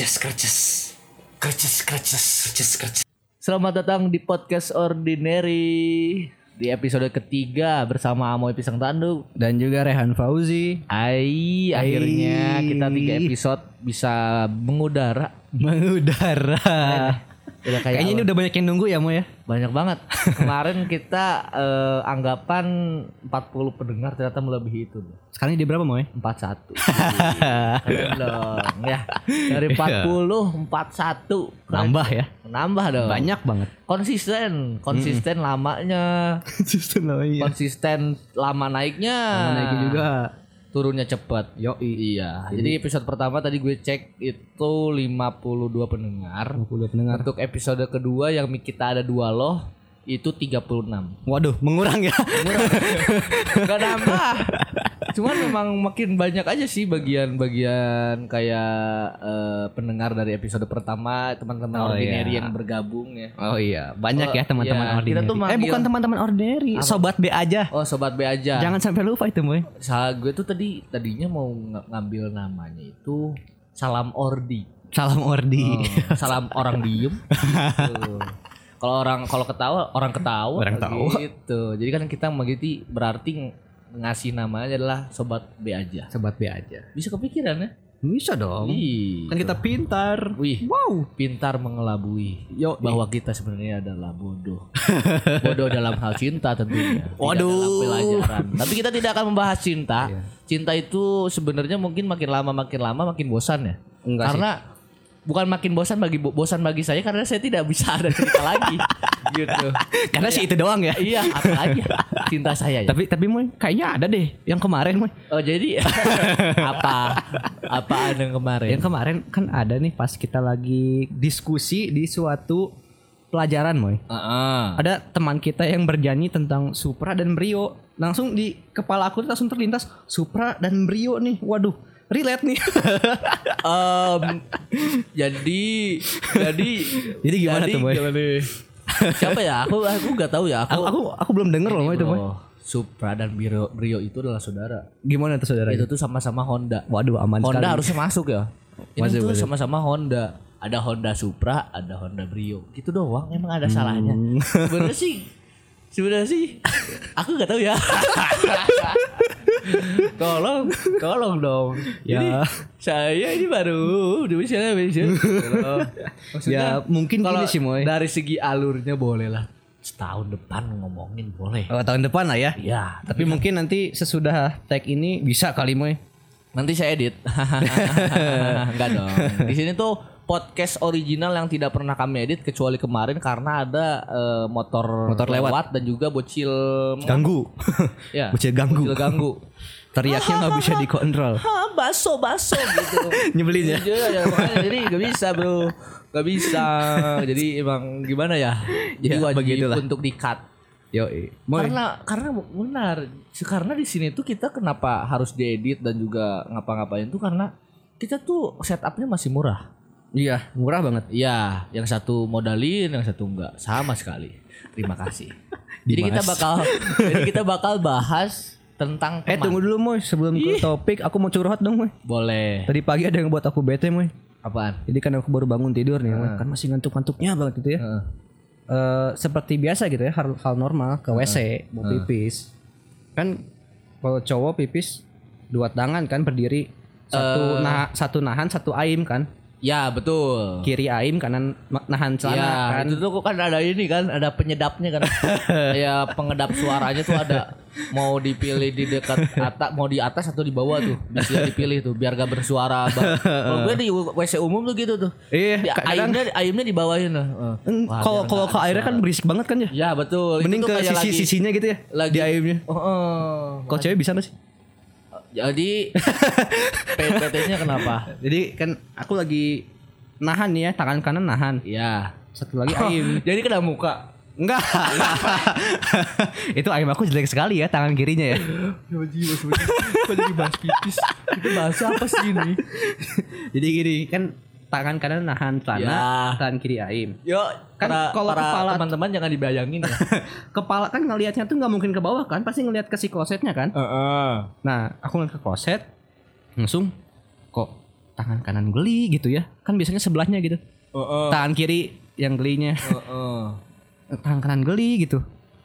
Kerces, kerces. Kerces, kerces. Kerces, kerces. Selamat datang di podcast Ordinary di episode ketiga bersama Amoy Pisang Tanduk. dan juga Rehan Fauzi Ai, akhirnya kita tiga episode bisa mengudara. mengudara. Udah kayak Kayaknya ini udah banyak yang nunggu ya Mo ya. Banyak banget. Kemarin kita eh, anggapan 40 pendengar ternyata melebihi itu. Sekarang ini di berapa Mo ya? 41. Keren dong ya. Dari 40 41. Keren. Nambah ya. Nambah dong. Banyak banget. Konsisten, konsisten lamanya, Sistem namanya. konsisten lama naiknya. Naiknya juga. Turunnya cepat. Yo Iya. Jadi episode pertama tadi gue cek itu 52 pendengar. 50 pendengar. Untuk episode kedua yang kita ada dua loh itu 36. Waduh, mengurang ya. Gak nambah. Cuman memang makin banyak aja sih bagian-bagian kayak eh, pendengar dari episode pertama teman-teman Oh, ordinary iya. yang bergabung ya. Oh iya, banyak Oh, ya teman-teman iya. ordinary. Kita tuh eh bukan teman-teman ordinary, sobat B aja. Oh sobat B aja. Jangan sampai lupa itu Moy. Sa- gue tuh tadi tadinya mau ng- ngambil namanya itu salam ordi. Salam ordi. Oh, salam orang diem. Gitu. Kalau orang kalau ketawa orang ketawa. Orang ketawa. Gitu. Jadi kan kita begitu berarti ngasih namanya adalah sobat B aja. Sobat B aja. Bisa kepikiran ya? Bisa dong. Ih. Kan kita pintar. Wih, Wow. pintar mengelabui Yo. bahwa kita sebenarnya adalah bodoh. bodoh dalam hal cinta tentunya. Tidak Waduh. dalam pelajaran. Tapi kita tidak akan membahas cinta. Iya. Cinta itu sebenarnya mungkin makin lama makin lama makin bosan ya. Enggak sih. Bukan makin bosan bagi bosan bagi saya karena saya tidak bisa ada cerita lagi gitu. Karena sih itu doang ya. Iya, apalagi cinta saya ya. Tapi tapi Moy, kayaknya ada deh yang kemarin Moy. Oh, jadi apa? Apaan yang kemarin? Yang kemarin kan ada nih pas kita lagi diskusi di suatu pelajaran Moy. Heeh. Ada teman kita yang bernyanyi tentang Supra dan Brio. Langsung di kepala aku langsung terlintas Supra dan Brio nih. Waduh, relate nih. Em, jadi jadi Jadi gimana tuh, Boy? nih? Siapa ya? Aku aku nggak tahu ya. aku, Aku, aku aku belum denger loh itu. Oh, Supra dan Brio, Brio itu adalah saudara. Gimana tuh saudara? Itu tuh sama-sama Honda. Waduh, aman Honda sekali. harusnya masuk ya. Ini tuh sama-sama Honda. Ada Honda Supra, ada Honda Brio. Gitu doang. Emang ada Hmm. salahnya. Sebenarnya sih sebenarnya sih aku nggak tahu ya. Tolong, tolong dong. Ya. Jadi saya ini baru di misalnya bisa. Ya, mungkin kalau sih, Moy. Dari segi alurnya boleh lah. Setahun depan ngomongin boleh. Oh, tahun depan lah ya. Ya, Tapi mungkin nanti sesudah tag ini bisa kali Moy. Nanti saya edit. Enggak dong. Di sini tuh podcast original yang tidak pernah kami edit kecuali kemarin karena ada eh, motor Motor lewat. dan juga bocil Ganggu. ya. Bocil ganggu. Bocil ganggu. Teriaknya nggak bisa dikontrol. Hah, baso baso gitu. Nyebelin ya. Iya, ya, makanya jadi gak bisa bro Gak bisa Jadi emang gimana ya Jadi Ya, wajib begitulah. untuk di cut Yo. Karena karena benar Karena di sini tuh kita kenapa harus diedit dan juga ngapa-ngapain tuh karena kita tuh setupnya masih murah. Iya, murah banget. Iya, yang satu modalin, yang satu enggak. Sama sekali. Terima kasih. jadi kita bakal jadi kita bakal bahas tentang Eh teman. tunggu dulu Moy, sebelum ke topik aku mau curhat dong Moy. Boleh. Tadi pagi ada yang buat aku bete Moy. Apaan? Jadi kan aku baru bangun tidur nih, Moy. kan masih ngantuk-ngantuknya banget gitu ya. Heeh. Eh, seperti biasa gitu ya, hal, hal normal ke WC mau pipis. Kan kalau cowok pipis dua tangan kan berdiri satu nah satu nahan satu aim kan Ya, betul. kiri aim kanan nahan celana Iya, kan itu tuh kan ada ini kan, ada penyedapnya kan. ya pengedap suaranya tuh ada mau dipilih di dekat atas, mau di atas atau di bawah tuh. Bisa dipilih tuh biar gak bersuara. Kalau gue di WC umum tuh gitu tuh. iya Di, aimnya aimnya di bawahin tuh. Hmm, Wah, kalau kalau ke airnya kan berisik banget kan ya Ya betul. Mending ke kayak sisi lagi- sisinya gitu ya lagi di aimnya Oh, oh. kalau cewek bisa gak sih Jadi PT-nya kenapa? jadi kan aku lagi nahan nih ya tangan kanan nahan Ya. satu lagi aim Jadi kena muka. enggak itu aim aku jelek sekali ya tangan kirinya ya Kok jadi bahas pipis? Itu bahasa apa sih ini? jadi gini kan tangan kanan nahan celana Ya. tangan kiri aim Yuk, Kan para, kalau para kepala- teman-teman jangan dibayangin ya. kepala kan ngelihatnya tuh nggak mungkin ke bawah kan pasti ngelihat ke si klosetnya kan Heeh. nah aku ngeliat ke kloset langsung kok tangan kanan geli gitu ya. Kan biasanya sebelahnya gitu. Tangan kiri yang gelinya. Heeh. tangan kanan geli gitu.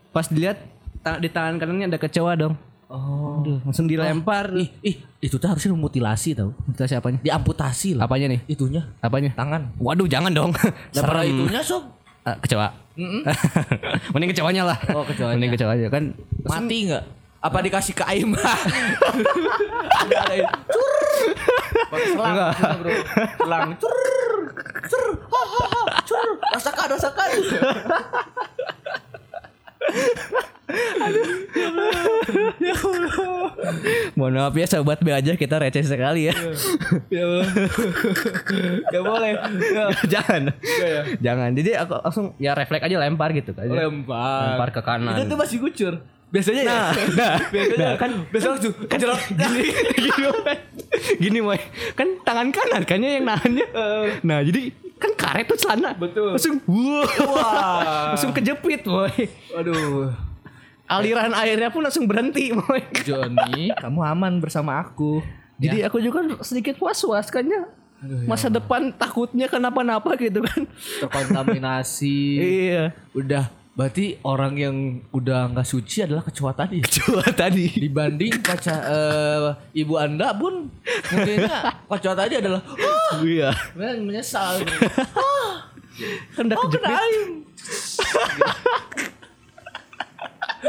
Pas dilihat ta- di tangan kanannya ada kecoa dong. Oh. Aduh, langsung dilempar. Ih, ih, itu tuh harusnya mutilasi tau. Kita siapanya? Diamputasi lah. Apanya nih? Itunya Apanya? tangan. Waduh, jangan dong. Daripada itunya sob Ah, kecoa. Mending kecoanya lah. Oh, kecoanya. Mending kecoanya kan. mati nggak? Apa dikasih ke Aim? Cur. Selang, bro. Selang cur. Cur. Ha, ha, ha, cur. Rasakan, rasakan. Mohon maaf ya sobat B aja kita receh sekali ya. Ya, Gak boleh. Ya. Jangan. Jangan. Jadi aku langsung ya refleks aja lempar gitu kan. Lempar. Lempar ke kanan. Itu tuh masih kucur. Biasanya ya. Nah, nah, Biasanya nah, kan biasa langsung kejelot. gini gini Moy. gini Moy. kan tangan kanan kannya yang nahannya nah jadi kan karet tuh celana. Betul. langsung wah. Wah. langsung kejepit Moy Aduh. aliran airnya pun langsung berhenti Moy Joni, kamu aman bersama aku. jadi aku juga sedikit was was kannya masa depan takutnya kenapa-napa gitu kan. Terkontaminasi. iya. Udah berarti orang yang udah nggak suci adalah kecoa tadi. coba tadi Dibanding pacar eh, ibu anda pun mungkinnya kecoa tadi adalah "Oh, iya men- menyesal. kan udah Oh kena aim.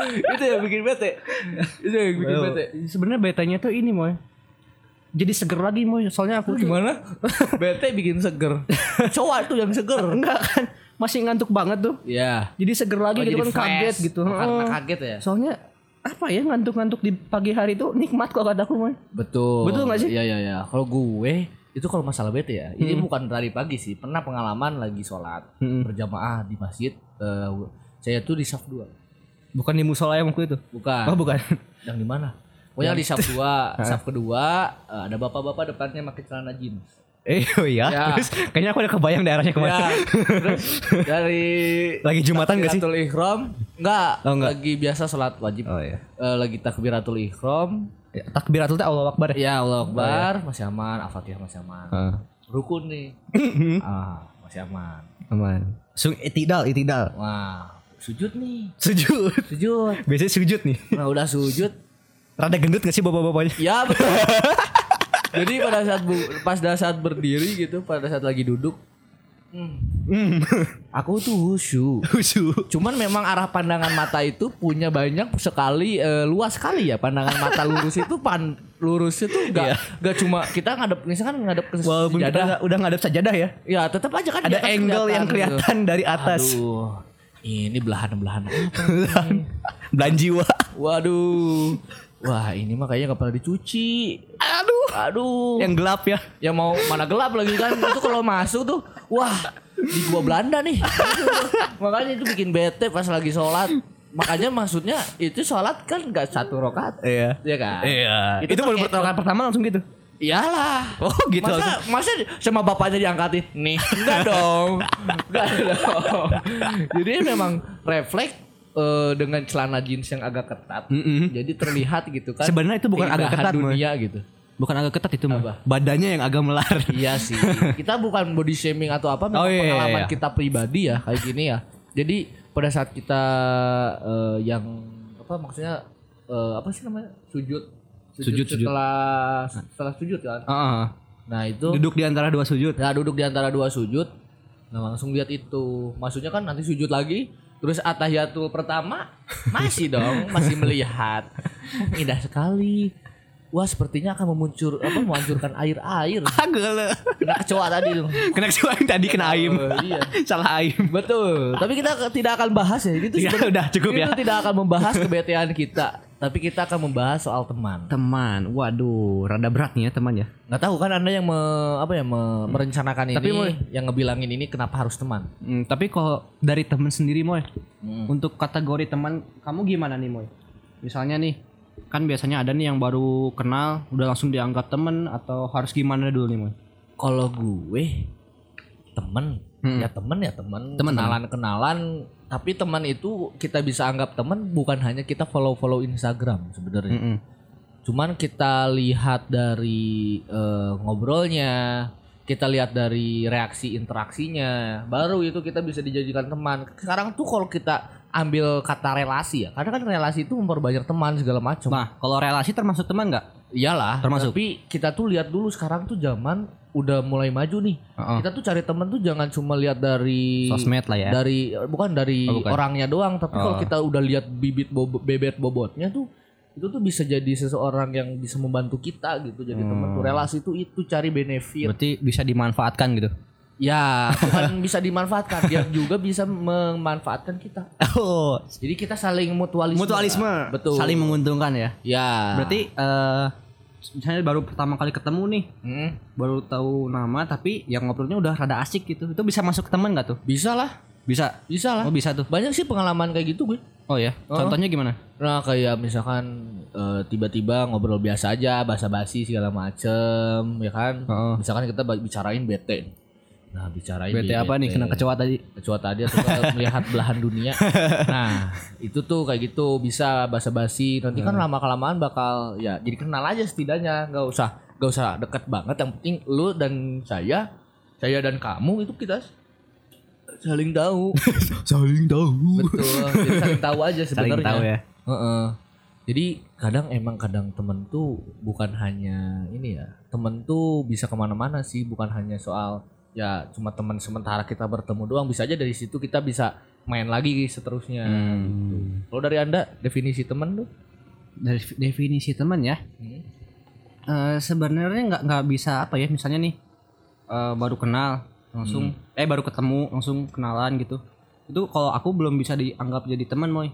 itu yang bikin bete. Itu yang bikin bete. sebenarnya betanya tuh ini Moy jadi seger lagi Moy soalnya aku tuh- Gimana? Bete bikin seger. Cowok tuh yang seger. enggak kan masih ngantuk banget tuh Ya. jadi seger lagi Oh, gitu kan kaget gitu Oh, karena Heeh. kaget ya. soalnya apa ya ngantuk-ngantuk di pagi hari itu nikmat kok kataku Moy Betul. Betul nggak sih? Iya iya iya. Kalau gue itu kalau masalah bete ya, ini bukan dari pagi sih. Pernah pengalaman lagi sholat Hmm. berjamaah di masjid. eh, saya tuh di saf 2 bukan di musola yang waktu itu Bukan. oh bukan Yang di mana? Pokoknya di saf 2 Saf kedua eh, ada bapak-bapak depannya pakai celana jeans. Eh oh iya Ya. Terus, kayaknya aku udah kebayang daerahnya ke mana Ya. Terus dari lagi jumatan gak sih takbiratul ihram enggak, Oh, enggak. lagi biasa sholat wajib. oh iya Eh, lagi takbiratul ihram. ya, takbiratul teh Allah Akbar ya Ya Allah Akbar, masih aman, Al-Fatihah masih aman. Heeh. Rukun nih. ah, masih aman. aman Sung itidal itidal Wah, sujud nih. sujud Sujud. biasanya sujud nih Nah, udah sujud. rada gendut gak sih bapak-bapaknya Ya, betul. Jadi pada saat bu- pas pada saat berdiri gitu, pada saat lagi duduk, hmm, hmm aku tuh khusyuk. khusyuk Cuman memang arah pandangan mata itu punya banyak sekali eh, luas sekali ya pandangan mata lurus itu pan lurus itu enggak enggak cuma kita ngadep misalkan ngadep ke walaupun kita sejadah. udah, udah ngadep sajadah ya Ya tetap aja kan ada angle yang gitu. kelihatan dari atas Aduh. Ini belahan-belahan apa? belanjiwa Waduh. Wah, ini mah kayaknya gak pernah dicuci. aduh. Aduh. yang gelap ya? Yang mau mana gelap lagi kan? Itu kalau masuk tuh wah di gua Belanda nih. Makanya itu bikin bete pas lagi sholat. Makanya maksudnya itu sholat kan nggak satu rokat. Iya. Ya kan? Iya. Itu, Itu baru pertolongan pertama langsung gitu? Iyalah. Oh gitu masa masa sama bapaknya diangkatin? Nih. Enggak dong. Enggak dong. Jadi memang refleks eh, dengan celana jeans yang agak ketat Mm-mm. jadi terlihat gitu kan Sebenarnya itu bukan agak ketat, dunia gitu bukan agak ketat itu mah badannya yang agak melar Iya sih. Kita bukan body shaming atau apa, memang Oh, iya, pengalaman iya. kita pribadi ya kayak gini ya. Jadi pada saat kita eh, yang apa maksudnya eh, apa sih namanya sujud Sujud, sujud. setelah setelah sujud kan. Heeh. Nah itu duduk di antara dua sujud nah duduk di antara dua sujud. Nah langsung lihat itu. Maksudnya kan nanti sujud lagi. Terus atahiyatul pertama masih dong masih melihat indah sekali. Wah sepertinya akan memuncur apa menghancurkan air air. agak Kena kecoa tadi dong. kena kecoa yang tadi kena aim Oh, iya. salah aim Betul. Tapi kita tidak akan bahas ya. Itu Ya, sebenarnya- udah, cukup itu ya. tidak akan membahas kebetean kita. Tapi kita akan membahas soal teman. teman waduh rada berat nih ya teman ya Nggak tahu kan anda yang me- apa ya me- merencanakan Tapi ini, mau- yang ngebilangin ini kenapa harus teman? Hmm, tapi kalau dari teman sendiri moy Hmm. untuk kategori teman kamu gimana nih moy misalnya nih kan biasanya ada nih yang baru kenal udah langsung dianggap temen atau harus gimana dulu nih moy Kalau gue temen, Hmm. ya temen ya temen, Temen, kenalan kenalan. Tapi teman itu kita bisa anggap teman bukan hanya kita follow follow Instagram sebenarnya. Mm-mm. Cuman kita lihat dari eh, ngobrolnya, kita lihat dari reaksi interaksinya, baru itu kita bisa dijadikan teman. Sekarang tuh kalau kita ambil kata relasi ya, karena kan relasi itu memperbanyak teman segala macam. Nah, kalau relasi termasuk teman nggak? Iyalah, Termasuk. Tapi kita tuh lihat dulu sekarang tuh zaman udah mulai maju nih. Heeh. Kita tuh cari teman tuh jangan cuma lihat dari Sosmed lah ya. dari bukan dari Oh, bukan. orangnya doang, tapi kalau Oh. kita udah lihat bibit bobo- bebet bobotnya tuh itu tuh bisa jadi seseorang yang bisa membantu kita gitu jadi teman Hmm. tuh relasi itu itu cari benefit Berarti bisa dimanfaatkan gitu. ya bukan bisa dimanfaatkan dia juga bisa memanfaatkan kita Oh, jadi kita saling mutualisme mutualisme. betul Saling menguntungkan ya. ya Berarti eh misalnya baru pertama kali ketemu nih, Hmm, baru tahu nama tapi yang ngobrolnya udah rada asik gitu. Itu bisa masuk ke teman nggak tuh? bisa lah Bisa. bisa lah Oh, bisa tuh. banyak sih pengalaman kayak gitu gue Oh ya. Contohnya gimana? Nah kayak misalkan eh, tiba-tiba ngobrol biasa aja, basa-basi segala macem, ya kan? Heeh. Misalkan kita bicarain bete. Nah bicarain BT di apa nih? Kena kecoa tadi. kecoa tadi atau melihat belahan dunia. Nah itu tuh kayak gitu bisa basa-basi. Nanti kan lama kelamaan bakal ya jadi kenal aja setidaknya. Gak usah gak usah deket banget. Yang penting lu dan saya, saya dan kamu itu kita saling tahu. Saling tahu. Betul. Jadi saling tahu aja sebenarnya. Saling tahu ya. Heeh. Jadi kadang emang kadang temen tuh bukan hanya ini ya, temen tuh bisa ke mana-mana sih, bukan hanya soal ya cuma teman sementara kita bertemu doang, bisa aja dari situ kita bisa main lagi seterusnya. Gitu. Kalau dari anda definisi temen tuh? Dari definisi teman ya. Hmm. Eh sebenarnya nggak nggak bisa apa ya misalnya nih eh, baru kenal langsung eh baru ketemu langsung kenalan gitu itu kalau aku belum bisa dianggap jadi teman moy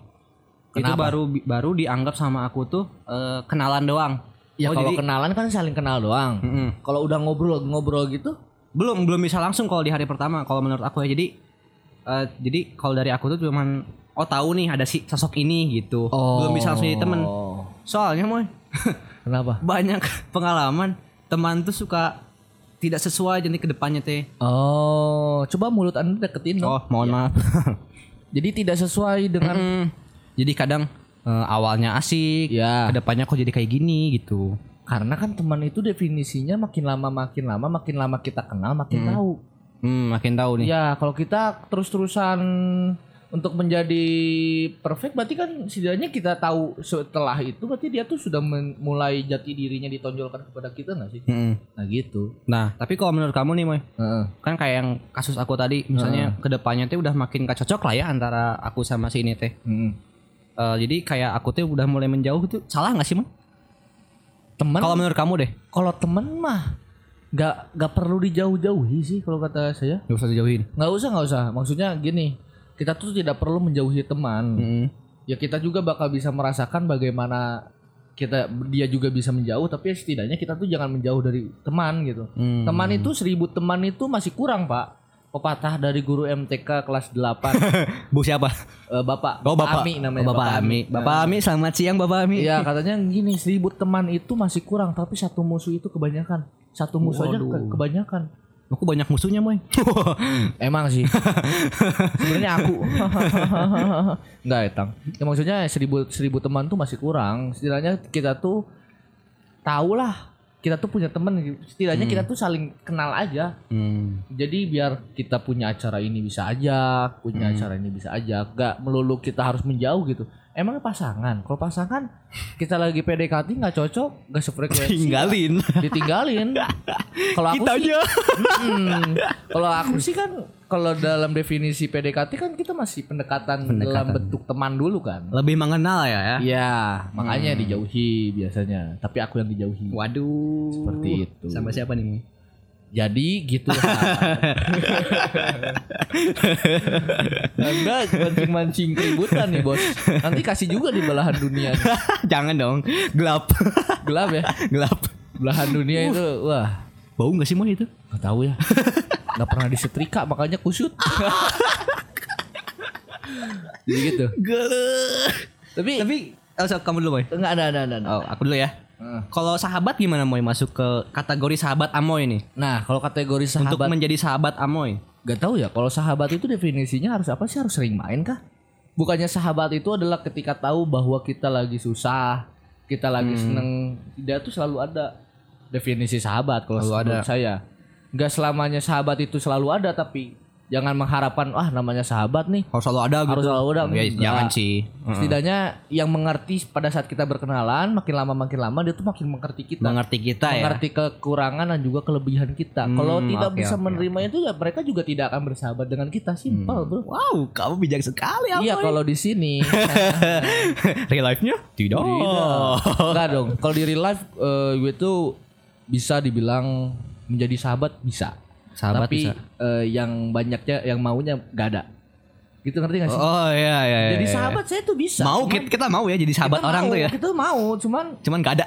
itu baru baru dianggap sama aku tuh eh, kenalan doang Ya Oh, kalau jadi- kenalan kan saling kenal doang. Mm-mm. Kalau udah ngobrol-ngobrol gitu, belum belum bisa langsung kalau di hari pertama kalau menurut aku ya jadi eh, jadi kalau dari aku tuh cuman oh tahu nih ada si sosok ini gitu belum bisa langsung jadi temen Oh. soalnya moy Kenapa? banyak pengalaman teman tuh suka tidak sesuai jadi ke depannya teh Oh, coba mulut anda deketin dong. oh mohon maaf Jadi tidak sesuai dengan Mm. Jadi kadang eh, awalnya asik, ya. ke depannya kok jadi kayak gini gitu. Karena kan teman itu definisinya makin lama makin lama makin lama kita kenal makin tahu. Hmm, makin tahu nih. Ya kalau kita terus-terusan untuk menjadi perfect berarti kan setidaknya kita tahu setelah itu berarti dia tuh sudah mulai jati dirinya ditonjolkan kepada kita nggak sih? Mm-mm. Nah gitu. Nah, tapi kalau menurut kamu nih, Moy, Heeh. kan kayak yang kasus aku tadi, misalnya ke depannya teh udah makin gak cocok lah ya antara aku sama si ini teh. Heeh. Eh, jadi kayak aku tuh udah mulai menjauh tuh salah nggak sih, Moy? Teman Kalau menurut kamu deh, kalau teman mah nggak nggak perlu dijauh-jauhi sih kalau kata saya. nggak usah dijauhin. Nggak usah nggak usah. Maksudnya gini, kita tuh tidak perlu menjauhi teman. Mm-mm. ya kita juga bakal bisa merasakan bagaimana kita dia juga bisa menjauh tapi setidaknya kita tuh jangan menjauh dari teman gitu Hmm. teman itu seribu teman itu masih kurang pak pepatah dari guru MTK kelas 8 Bu siapa? Eh, bapak Oh, Bapak Ami namanya Oh, Bapak Ami. Bapak Ami, selamat siang Bapak Ami. Iya katanya gini seribu teman itu masih kurang tapi satu musuh itu kebanyakan satu musuh aja ke- kebanyakan Aku banyak musuhnya, Moy. Emang sih. Sebenarnya aku. Enggak, Etang. Ya maksudnya seribu, seribu teman tuh masih kurang. Setidaknya kita tuh tahu lah. Kita tuh punya teman. Setidaknya kita tuh saling kenal aja. Hmm. Jadi biar kita punya acara ini bisa ajak, punya acara ini bisa ajak. Gak melulu kita harus menjauh gitu. Emang pasangan. Kalau pasangan kita lagi PDKT nggak cocok, nggak sefrekuensi. Tinggalin. Ditinggalin. Kalau aku sih. Hmm, kalau aku sih kan kalau dalam definisi PDKT kan kita masih pendekatan, dalam bentuk teman dulu kan. Lebih mengenal ya ya. Iya, makanya dijauhi biasanya. Tapi aku yang dijauhi. Waduh. Seperti itu. Sama siapa nih? Jadi gitu lah. Anda mancing-mancing keributan nih bos. Nanti kasih juga di belahan dunia. Jangan dong. Gelap. Gelap ya. Gelap. Belahan dunia itu wah Bau gak sih mau itu? Gak tahu ya. Gak pernah disetrika makanya kusut. Jadi gitu. Gelap. Tapi Tapi oh, so, kamu dulu boy. enggak ada ada. ada. Oh, aku dulu ya. Heeh. Kalau sahabat gimana Moy masuk ke kategori sahabat Amoy nih? Nah, kalau kategori Untuk sahabat menjadi sahabat Amoy. gak tahu ya. Kalau sahabat itu definisinya harus apa sih? Harus sering main kah? Bukannya sahabat itu adalah ketika tahu bahwa kita lagi susah, kita lagi seneng dia tuh selalu ada definisi sahabat kalau menurut saya nggak selamanya sahabat itu selalu ada tapi jangan mengharapkan wah namanya sahabat nih Harus selalu ada gitu. harus selalu ada Ya, jangan sih. setidaknya yang mengerti pada saat kita berkenalan makin lama makin lama dia tuh makin mengerti kita Mengerti kita ya. mengerti kekurangan dan juga kelebihan kita kalau Hmm, tidak oke, bisa oke, menerima itu ya mereka juga tidak akan bersahabat dengan kita simpel bro Wow, kamu bijak sekali iya kalau di sini Real life-nya? Tidak. Enggak dong. Kalau di real life eh, gue tuh bisa dibilang menjadi sahabat bisa. Sahabat Tapi bisa. eh, yang banyaknya yang maunya gak ada. Gitu ngerti gak sih? Oh iya iya. iya, jadi iya. sahabat saya tuh bisa. Mau Cuman kita, kita mau ya jadi sahabat orang mau, tuh ya. Kita mau, cuman Cuman gak ada.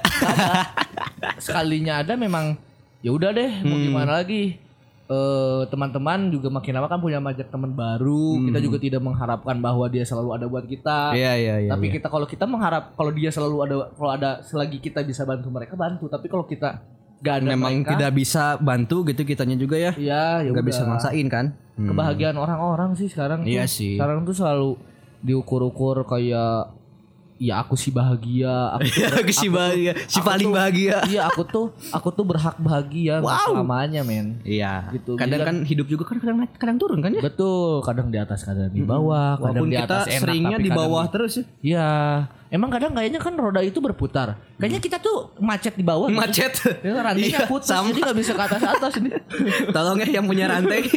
sekalinya ada memang ya udah deh mau Hmm. gimana lagi. Eh, teman-teman juga makin lama kan punya banyak teman baru. Kita juga tidak mengharapkan bahwa dia selalu ada buat kita. Hmm. Iya iya iya. tapi iya. kita kalau kita mengharap kalau dia selalu ada kalau ada selagi kita bisa bantu mereka bantu tapi kalau kita gak ada memang mereka, tidak bisa bantu gitu kitanya juga ya. ya ya Nggak udah. bisa maksain kan. Hmm. kebahagiaan orang-orang sih sekarang Iya tuh, sih. sekarang tuh selalu diukur-ukur kayak ya aku sih bahagia aku tuh, Aku si bahagia, si aku paling tuh- bahagia. iya aku tuh aku tuh berhak bahagia Wow. selamanya men Iya. Gitu, Kadang jadi kan hidup juga kan kadang kadang turun kan ya. betul kadang di atas kadang di bawah Walaupun kadang di kita atas enak seringnya di kadang bawah terus ya. Iya, emang kadang kayaknya kan roda itu berputar. Kayaknya kita tuh macet di bawah. gitu. Macet. Ya, rantainya Iya, putus, sama. jadi nggak bisa ke atas atas ini. Tolong ya yang punya rantai.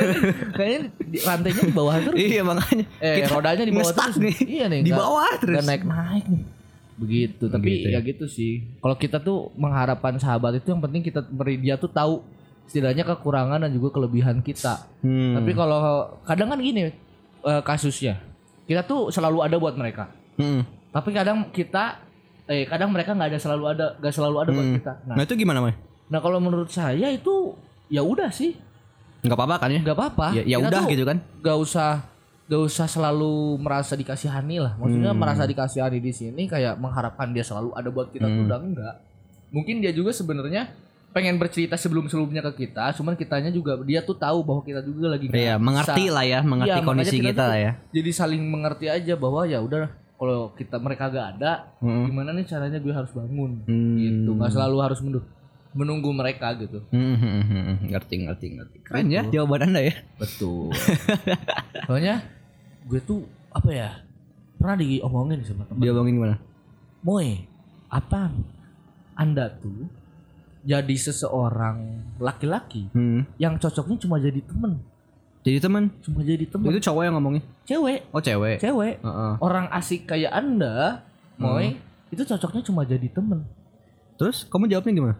Kayaknya di- rantainya di bawah terus. iya makanya. Eh, rodanya di bawah terus. nih. Iya nih. Di bawah terus. nggak naik naik nih. Begitu, tapi Begitu ya ya. gitu sih. Kalau kita tuh mengharapkan sahabat itu yang penting kita beri dia tuh tahu setidaknya kekurangan dan juga kelebihan kita. Hmm. Tapi kalau kadang kan gini eh, kasusnya, kita tuh selalu ada buat mereka. Hmm. Tapi kadang kita eh kadang mereka nggak ada selalu ada nggak selalu ada buat kita. Nah, Nah itu gimana Mai? nah kalau menurut saya itu ya udah sih, Nggak apa-apa kan ya? nggak apa-apa. Ya, ya udah gitu kan? Gak usah gak usah selalu merasa dikasihani lah. Maksudnya Hmm. merasa dikasihani di sini kayak mengharapkan dia selalu ada buat kita tuh Hmm. udah enggak. Mungkin dia juga sebenarnya pengen bercerita sebelum-sebelumnya ke kita, cuman kitanya juga dia tuh tahu bahwa kita juga lagi nggak Iya, mengerti bisa. lah ya, mengerti makanya kondisi kita kita lah ya. Jadi saling mengerti aja bahwa ya udah kalau kita mereka gak ada, Hmm. gimana nih caranya gue harus bangun Hmm. gitu nggak selalu harus menunggu menunggu mereka gitu Hmm, hmm, hmm, hmm. ngerti ngerti ngerti. Keren ya jawaban anda ya. betul soalnya gue tuh apa ya pernah diomongin sama teman Dia ngomongin gimana? Moy apa anda tuh jadi seseorang laki-laki Hmm. yang cocoknya cuma jadi temen Jadi teman. cuma jadi temen Itu cowok yang ngomongin. cewek Oh cewek. cewek Heeh. orang asik kayak anda Moy itu cocoknya cuma jadi temen Terus kamu jawabnya gimana?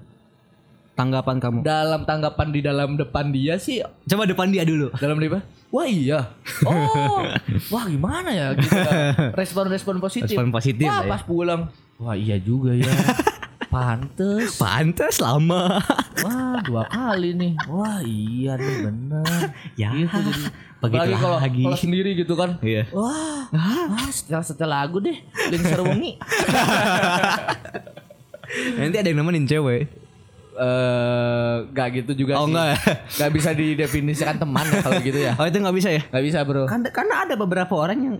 Tanggapan kamu? dalam tanggapan di dalam depan dia sih Coba depan dia dulu. dalam dia wah iya oh wah gimana ya gitu kan. respon-respon positif Respon positif wah ya. pas pulang wah iya juga ya pantes Pantes lama. wah dua kali nih wah iya nih bener ya. gitu jadi begitu kalau lagi. kalau sendiri gitu kan Iya. wah wah setelah setelah lagu deh lingser wengi Nanti ada yang nemenin cewek. eh gak gitu juga Oh sih. enggak. Gak bisa didefinisikan teman ya kalau gitu ya Oh itu nggak bisa ya? Gak bisa bro Kan, karena ada beberapa orang yang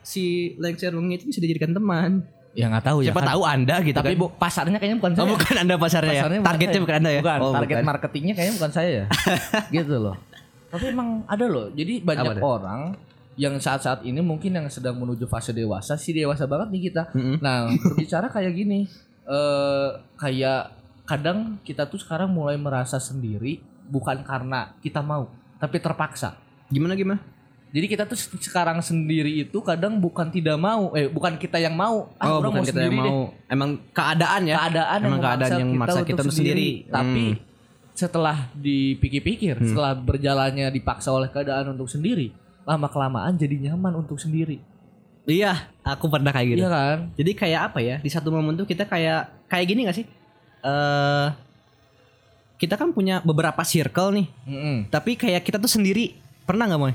si Lengser Wengi itu bisa dijadikan teman. Ya nggak tahu ya Siapa kan. tahu anda gitu Tapi kan? bu- pasarnya kayaknya bukan Oh, saya. bukan anda pasarnya, ya? Pasarnya bukan Targetnya saya. bukan anda ya? Bukan, Oh, target bukan. marketingnya kayaknya bukan saya ya. gitu loh. Tapi emang ada loh. Jadi banyak Apa ada? orang yang saat-saat ini mungkin yang sedang menuju fase dewasa, si dewasa banget nih kita. Mm-mm. Nah, berbicara kayak gini, eh kayak kadang kita tuh sekarang mulai merasa sendiri bukan karena kita mau, tapi terpaksa. Gimana gimana? Jadi kita tuh se- sekarang sendiri itu kadang bukan tidak mau, eh bukan kita yang mau. Ah, oh bukan kita yang sendiri deh mau. Emang keadaan ya? keadaan Emang yang keadaan yang memaksa kita untuk sendiri. Tapi Hmm. setelah dipikir-pikir, setelah berjalannya dipaksa oleh keadaan untuk sendiri, lama kelamaan jadi nyaman untuk sendiri. Iya, aku pernah kayak gitu. Iya kan? Jadi kayak apa ya? Di satu momen tuh kita kayak kayak gini gak sih? Eh kita kan punya beberapa circle nih, Mm-mm. tapi kayak kita tuh sendiri. Pernah nggak mau?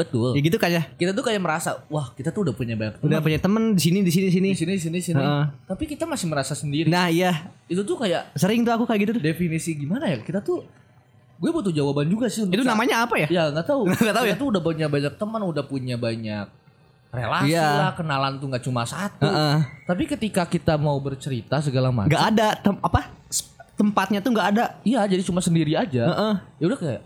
Betul. Ya gitu kan ya? Kita tuh kayak merasa, wah kita tuh udah punya banyak Udah teman. punya temen di sini di sini di sini. di sini, di sini, di sini. Heeh. Tapi kita masih merasa sendiri. Nah iya, Itu tuh kayak sering tuh aku kayak gitu tuh. definisi gimana ya? Kita tuh, gue butuh jawaban juga sih. Untuk Itu saat- namanya apa ya? Ya nggak tahu. Nggak tahu ya? tuh udah punya banyak teman, udah punya banyak relasi Iya. lah, kenalan tuh nggak cuma satu. Heeh. Tapi ketika kita mau bercerita segala macam, nggak ada tem- apa tempatnya tuh nggak ada iya jadi cuma sendiri aja. Heeh. Ya udah kayak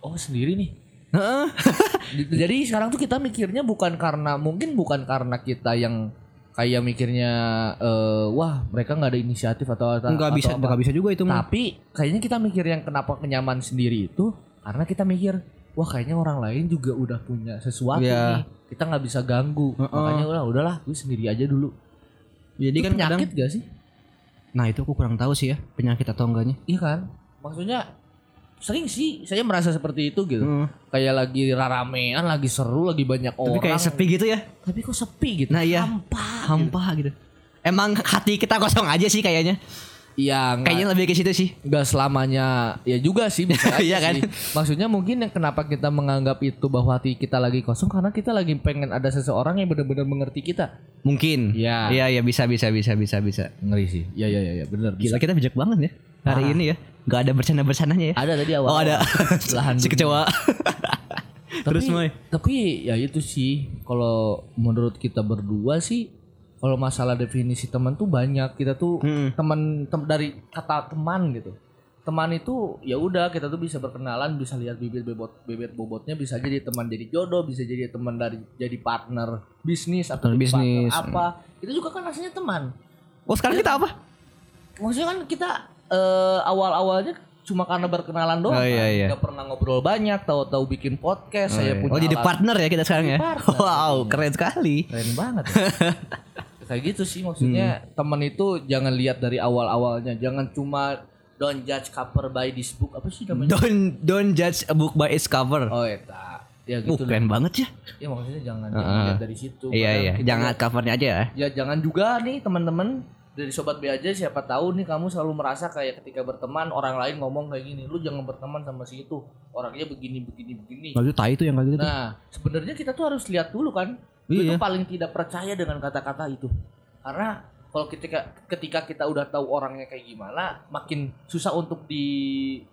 oh sendiri nih. Jadi sekarang tuh kita mikirnya bukan karena mungkin bukan karena kita yang kayak mikirnya eh, wah mereka nggak ada inisiatif atau atau nggak bisa nggak bisa juga itu mah Tapi kayaknya kita mikir yang kenapa kenyaman sendiri itu karena kita mikir wah kayaknya orang lain juga udah punya sesuatu Iya. nih. Kita nggak bisa ganggu. Heeh. Makanya udah udahlah gue sendiri aja dulu. jadi Itu kan kadang penyakit gak sih? nah itu aku kurang tahu sih ya penyakit atau enggaknya Iya kan? Maksudnya sering sih saya merasa seperti itu gitu. Heeh. Kayak lagi ramean, lagi seru, lagi banyak tapi orang. kayak sepi gitu ya Tapi kok sepi gitu? Nah, iya. Hampa. hampa gitu emang hati kita kosong aja sih kayaknya Iya, kayaknya lebih ke situ sih nggak selamanya ya juga sih bisa aja Iya kan? sih. Maksudnya mungkin yang kenapa kita menganggap itu bahwa hati kita lagi kosong karena kita lagi pengen ada seseorang yang benar-benar mengerti kita. mungkin Iya. iya iya bisa bisa bisa bisa bisa Ngeri sih. Iya iya iya ya, benar. gila kita bijak banget ya hari Ah. ini ya nggak ada bercanda bercandanya ya Ada tadi awal. oh ada Lahan si kecoa Tapi, Terus, Moy? Tapi ya itu sih kalau menurut kita berdua sih kalau masalah definisi teman tuh banyak. Kita tuh Mm-mm. teman tem- dari kata teman gitu. Teman itu ya udah kita tuh bisa berkenalan, bisa lihat bibit bebot bebet bobotnya bisa jadi teman jadi jodoh, bisa jadi teman dari jadi partner bisnis atau bisnis. partner apa. Itu juga kan rasanya teman. oh sekarang kita apa Maksudnya kan kita eh, awal-awalnya cuma karena berkenalan doang. Oh, iya, iya. Nggak pernah ngobrol banyak, tahu-tahu bikin podcast, saya punya oh jadi alat- partner ya kita sekarang ya? Partner. wow keren sekali. Keren banget. Ya. kayak gitu sih maksudnya Hmm. teman itu jangan lihat dari awal-awalnya. Jangan cuma don't judge cover by this book. Apa sih namanya? Don't don't judge a book by its cover. Oh eta ya Uh, gitu keren banget ya ya maksudnya jangan, Heeh. jangan lihat dari situ. Iya iya. Jangan covernya aja ya. Ya jangan juga nih teman-teman dari sobat B aja siapa tahu nih kamu selalu merasa kayak ketika berteman orang lain ngomong kayak gini lu jangan berteman sama si itu orangnya begini begini begini Lalu tai itu yang kayak gitu. Nah, sebenarnya kita tuh harus lihat dulu kan. Iya. tuh paling tidak percaya dengan kata-kata itu. Karena kalau ketika ketika kita udah tahu orangnya kayak gimana, makin susah untuk di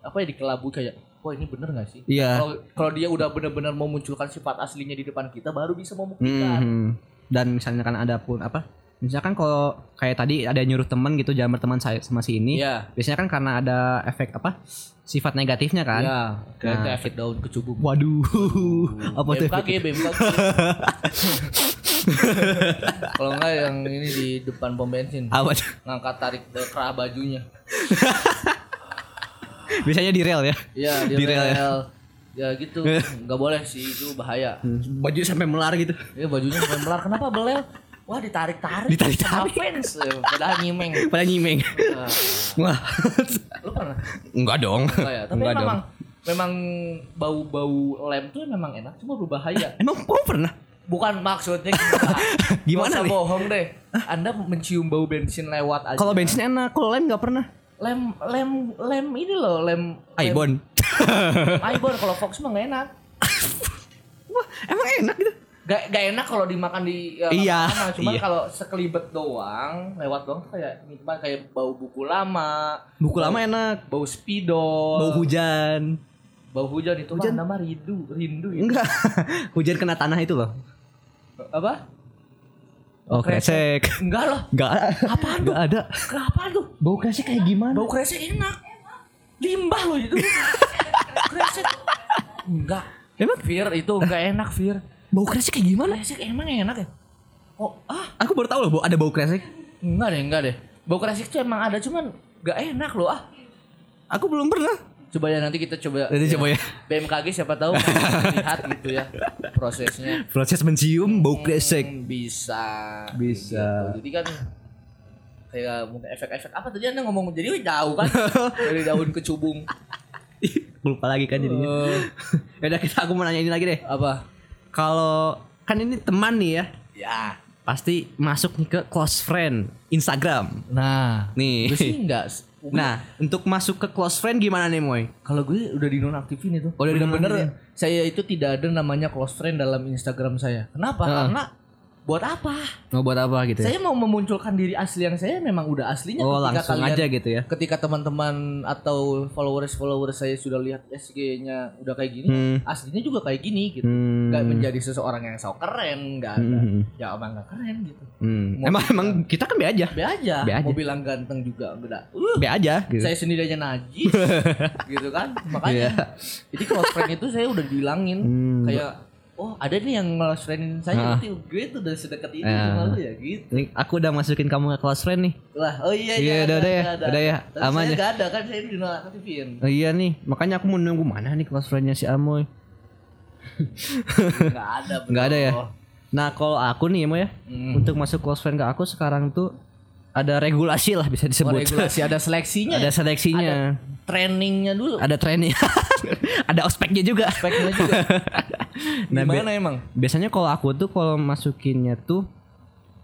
apa ya dikelabui kayak, "Wah, ini bener gak sih?" Iya. Kalau kalau dia udah benar-benar memunculkan sifat aslinya di depan kita baru bisa membuktikan. Hmm. Dan misalnya kan ada pun apa? Misalkan kalau kayak tadi ada nyuruh teman gitu jangan berteman saya sama si ini. Iya. Biasanya kan karena ada efek apa? Sifat negatifnya kan. Iya, kayak Nah. efek daun kecubung. Waduh. apa tuh? BMKG, BMKG. Kalau enggak yang ini di depan pom bensin Apa ngangkat tarik kerah bajunya. Biasanya di rel ya. Iya di, Di rel rel. ya. Ya gitu, nggak boleh sih itu bahaya. Baju sampai melar gitu. Ya bajunya sampai melar. Kenapa belel? Wah ditarik-tarik. Ditarik-tarik. Fans, eh, padahal nyimeng. Pada nyimeng. Nah, Wah. lu pernah? Enggak dong. Enggak ya. Tapi Enggak dong. memang memang bau-bau lem tuh memang enak, cuma berbahaya. Emang kamu pernah? Bukan maksudnya gimana? Gimana usah nih? bohong deh. Anda mencium bau bensin lewat aja. Kalau bensin enak, kalau lem nggak pernah. lem lem lem ini loh lem lem- Aibon. Aibon kalau Fox mah nggak enak. Wah, emang enak gitu. Gak, gak enak kalau dimakan di ya, Iya, lama-lama. Cuman iya. kalau sekelibet doang, lewat doang tuh kayak nikmat kayak bau buku lama, Buku Bau- lama enak. bau spidol, Bau hujan. bau hujan itu Hujan. nama rindu, rindu ya. Enggak. hujan kena tanah itu loh. Apa? Oh, kresek. Enggak loh. Enggak. Apaan tuh? Enggak ada. Kenapa tuh? Bau kresek kayak gimana? Bau kresek enak. Limbah loh itu. kresek. Enggak. Emang Fir itu enggak enak, Fir. Bau kresek kayak gimana? Kresek emang enak ya? Oh, ah, Aku baru tahu loh, ada bau kresek. enggak deh, enggak deh. Bau kresek tuh emang ada cuman enggak enak loh ah. Aku belum pernah. Coba ya nanti kita coba. Nanti coba ya. BMKG siapa tahu lihat gitu ya prosesnya. Proses mencium bau kresek. Hmm, bisa. Bisa. Gitu. Jadi kan kayak mungkin efek-efek apa tadi anda ngomong jadi jauh kan dari daun kecubung. Lupa lagi kan jadinya. Eh, Ya udah kita aku mau nanya ini lagi deh. apa? Kalau kan ini teman nih ya, Ya. pasti masuk nih ke close friend Instagram. Nah, Nih. gue sih enggak. Nah, untuk masuk ke close friend gimana nih, Moy? Kalau gue udah dinonaktifin itu. Oh, udah Bener-bener dinonaktifin. saya itu tidak ada namanya close friend dalam Instagram saya. Kenapa? Heeh. Karena buat apa? Mau buat apa gitu ya? Saya mau memunculkan diri asli yang saya memang udah aslinya Oh, ketika langsung kalian aja gitu ya. ketika teman-teman atau followers-followers saya sudah lihat SG-nya udah kayak gini, Hmm. aslinya juga kayak gini gitu. Hmm. Nggak menjadi seseorang yang sok keren, nggak ada. Hmm. Ya emang nggak keren gitu. Hmm. Mau Emang bilang- emang kita kan be aja. Be aja, Be aja. mau bilang ganteng juga enggak. Uh, Be aja gitu. saya sendiri aja najis gitu kan. Makanya jadi close friend itu saya udah bilangin. Hmm. kayak oh ada nih yang close friendin saya Ah. berarti gue tuh udah sedekat ini Ah. sama lu ya gitu. Nih, aku udah masukin kamu ke close friend nih. Lah, oh iya Iya, udah, ada, udah ya, ada, udah ya, aman ya. nggak ada kan saya di nonaktifin. Oh, iya nih, makanya aku mau nunggu mana nih close friendnya si Amoy. Enggak ada. bro. Nggak ada ya? Nah kalau aku nih Mo ya, Hmm. untuk masuk close friend ke aku sekarang tuh ada regulasi lah bisa Oh, disebut. regulasi ada seleksinya. ada ya? seleksinya, trainingnya dulu. ada training, ada ospeknya juga. Speknya juga. Nah, Gimana emang? Biasanya kalau aku tuh kalau masukinnya tuh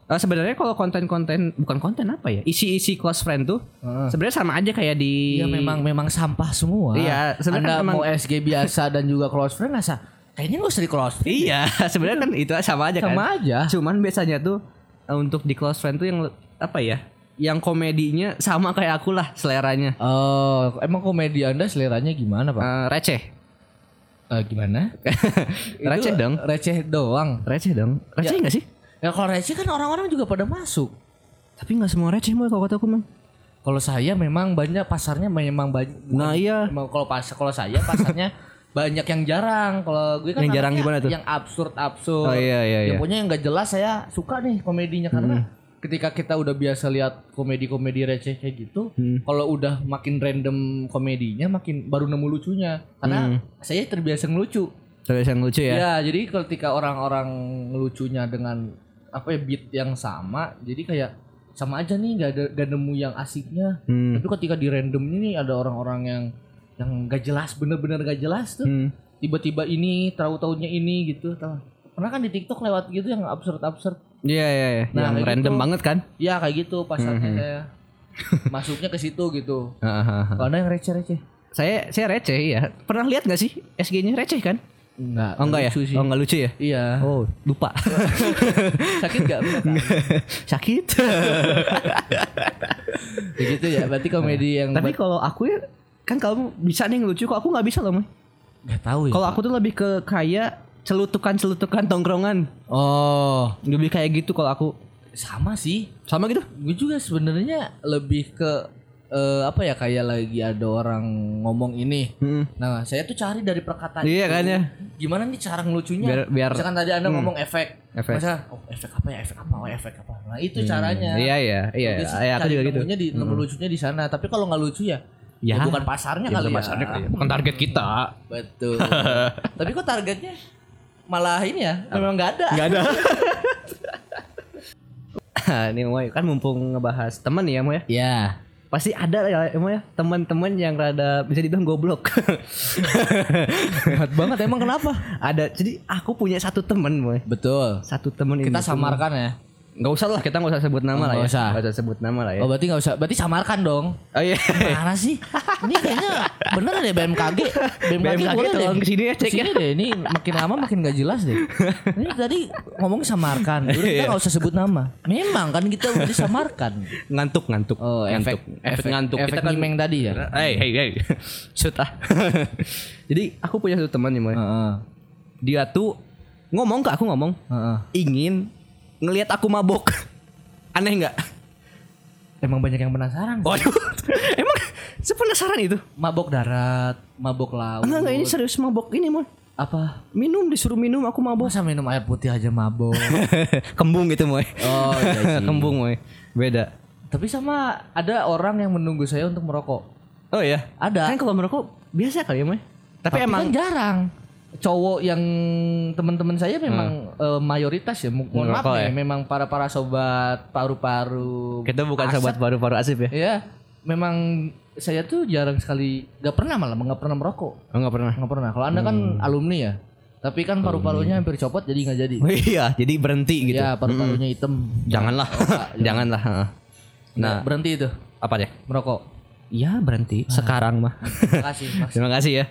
eh, sebenarnya kalau konten-konten bukan konten apa ya isi-isi close friend tuh Heeh. sebenarnya sama aja kayak di Iya memang memang sampah semua. Iya, sebenarnya memang- mau SG biasa dan juga close friend rasa kayaknya gak usah di close friend. iya sebenarnya kan itu sama aja kan Sama aja. cuman biasanya tuh eh, untuk di close friend tuh yang apa ya yang komedinya sama kayak aku lah seleranya Oh, emang komedi Anda seleranya gimana, Pak? Eh, receh Eh, gimana? Receh Itu dong. Receh doang. receh dong receh nggak sih Ya kalau receh kan orang-orang juga pada masuk. tapi nggak semua receh mau kalau kataku man Kalau saya memang banyak pasarnya memang banyak. Nah, iya. Kalau pas kalau saya pasarnya banyak yang jarang. Kalau gue kan Yang jarang gimana tuh? Yang absurd absurd. Oh, iya, iya, Yang iya. punya yang gak jelas saya suka nih komedinya karena ketika kita udah biasa lihat komedi-komedi receh kayak gitu, Hmm. kalau udah makin random komedinya makin baru nemu lucunya. Karena saya terbiasa ngelucu. terus yang lucu ya Ya, jadi ketika orang-orang ngelucunya dengan apa ya beat yang sama, jadi kayak sama aja nih nggak ada gak nemu yang asiknya. Hmm. Tapi ketika di random ini ada orang-orang yang yang gak jelas, bener-bener gak jelas tuh. Hmm. Tiba-tiba ini, tahu-taunya ini gitu. Pernah kan di TikTok lewat gitu yang absurd-absurd. Iya iya iya. Nah, yang random gitu. banget kan? Ya kayak gitu pasarnya Hmm. saya. Masuknya ke situ gitu. Ada yang receh-receh. saya saya receh ya. Pernah lihat nggak sih SG-nya receh kan? Enggak. Oh enggak ya? sih. Oh enggak lucu ya? Iya. Oh lupa. Sakit gak? Sakit. ya gitu ya. Berarti komedi yang Tapi kalau aku ya kan kamu bisa nih ngelucu kok aku nggak bisa loh Moy. Gak tahu ya. Kalau aku tuh lebih ke kayak celutukan-celutukan tongkrongan. Oh, Lebih kayak gitu kalau aku. sama sih. Sama gitu? Gue juga sebenarnya lebih ke eh, apa ya kayak lagi ada orang ngomong ini. Hmm. Nah, saya tuh cari dari perkataan. Iya kan ya? Gimana nih cara ngelucunya? Biar- biar- Hmm. Misalkan tadi Anda ngomong efek. Efek. Masa oh efek apa ya? Efek apa? Oh, efek apa? Nah, itu caranya. Iya iya iya. Iya, aku juga gitu. di nemu lucunya di sana. Tapi kalau nggak lucu ya, Ya. ya, bukan pasarnya Ya, kali bukan ya. pasarnya kali ya. Bukan target kita. Betul. Tapi kok targetnya malah ini ya? Memang nggak ada. Gak ada. Ini Moy kan mumpung ngebahas teman ya Moy ya. Ya. Pasti ada ya Moy ya teman-teman yang rada bisa dibilang goblok. Hebat banget emang kenapa? ada. Jadi aku punya satu teman Moy. Betul. Satu teman ini. Kita tuh- samarkan ya. Nggak usah lah kita nggak usah sebut nama Oh, lah ya. usah. Nggak usah sebut nama lah ya. Oh berarti nggak usah, berarti samarkan dong. Oh iya. Mana sih? Ini kayaknya bener deh BMKG. BMKG, BMKG boleh deh. tolong ke sini ya, cek Ke sini deh. Ini makin lama makin gak jelas deh. Ini tadi ngomong samarkan. Udah kita nggak usah sebut nama. Memang kan kita udah disamarkan. ngantuk ngantuk. Oh ngantuk. efek efek ngantuk. Efek kita kan tadi ya. Hey hey hey. Shoot ah. Jadi aku punya satu teman nih Moy. Heeh. Dia tuh ngomong ke aku ngomong Heeh. ingin ngelihat aku mabok. Aneh nggak? Emang banyak yang penasaran. Waduh, emang sepenasaran itu? Mabok darat, mabok laut. Enggak enggak ini serius mabok ini mon. apa? Minum disuruh minum aku mabok. Masa minum air putih aja mabok? Kembung gitu moy. Oh iya sih. Kembung moy. Beda. Tapi sama ada orang yang menunggu saya untuk merokok. Oh iya. Ada. Kan kalau merokok biasa kali ya moy. Tapi, emang kan jarang. Cowok yang teman-teman saya memang eh, mayoritas ya. Mo- Mohon maaf nih, ya? memang para para sobat paru-paru. kita bukan asap. sobat paru-paru asip ya. Ya, memang saya tuh jarang sekali, nggak pernah malah nggak pernah merokok, Oh enggak pernah. nggak pernah. Kalau anda kan alumni ya, tapi kan paru-parunya hampir copot jadi nggak jadi. Oh iya, jadi berhenti gitu. Ya paru-parunya hitam. Janganlah. Janganlah. heeh. Nah Nah, berhenti itu apa deh? merokok. Ya berhenti sekarang mah. Terima kasih. Mas. Terima kasih ya.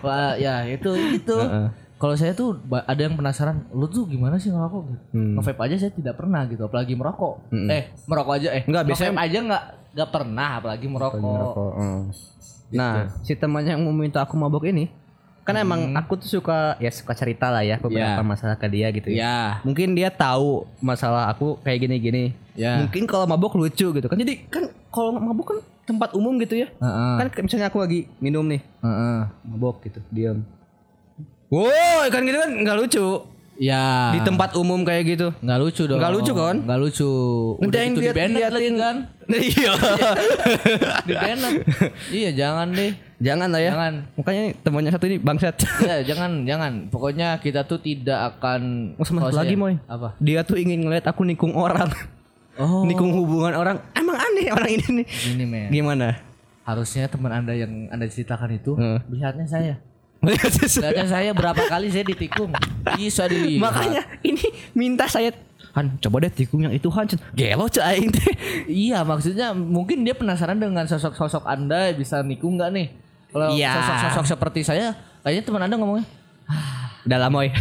Wah, ya itu itu. Heeh. kalau saya tuh ada yang penasaran, lu tuh gimana sih ngerokok gitu? Hmm. Nge-vape aja saya tidak pernah gitu, apalagi merokok. Eh, merokok aja eh. Enggak, biasanya- aja nggak nggak pernah apalagi merokok. Ngerokok, mm. Nah, si temannya yang mau minta aku mabok ini, kan emang aku tuh suka ya suka cerita lah ya beberapa Ya. masalah ke dia gitu ya. Ya. Mungkin dia tahu masalah aku kayak gini-gini. Ya. Mungkin kalau mabok lucu gitu kan. Jadi kan kalau mabok kan tempat umum gitu ya. Heeh. Kan misalnya aku lagi minum nih, Heeh. mabok gitu, diam. Wow, kan gitu kan nggak lucu. Ya. Di tempat umum kayak gitu. Nggak lucu dong. Nggak lucu, kan? Nggak lucu. Udah yang itu di lihat- lagi kan? Iya. Di banned. iya jangan deh. Jangan lah ya. Jangan. Makanya temannya satu ini bangsat. Ya jangan jangan. Pokoknya kita tuh tidak akan. Oh, kalau lagi, Moy. Apa? Dia tuh ingin ngeliat aku nikung orang. Oh. nikung hubungan orang. Emang aneh orang ini nih. Ini men. Gimana? Harusnya teman anda yang anda ceritakan itu Heeh. lihatnya saya. Lihatnya saya berapa kali saya ditikung. Bisa dilihat. Makanya ini minta saya Han coba deh tikung yang itu Han Gelo aing teh Iya maksudnya mungkin dia penasaran dengan sosok-sosok anda bisa nikung nggak nih? Kalau Iya. sosok-sosok seperti saya, kayaknya teman anda ngomongnya, Udah dalam moy.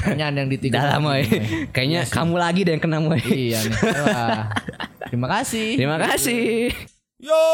Kayaknya ada yang ditinggal Dalam moy. Iya, Kayaknya iya, kamu lagi deh yang kena moy. Iya nih. Wah. Terima kasih. Terima kasih. Yo.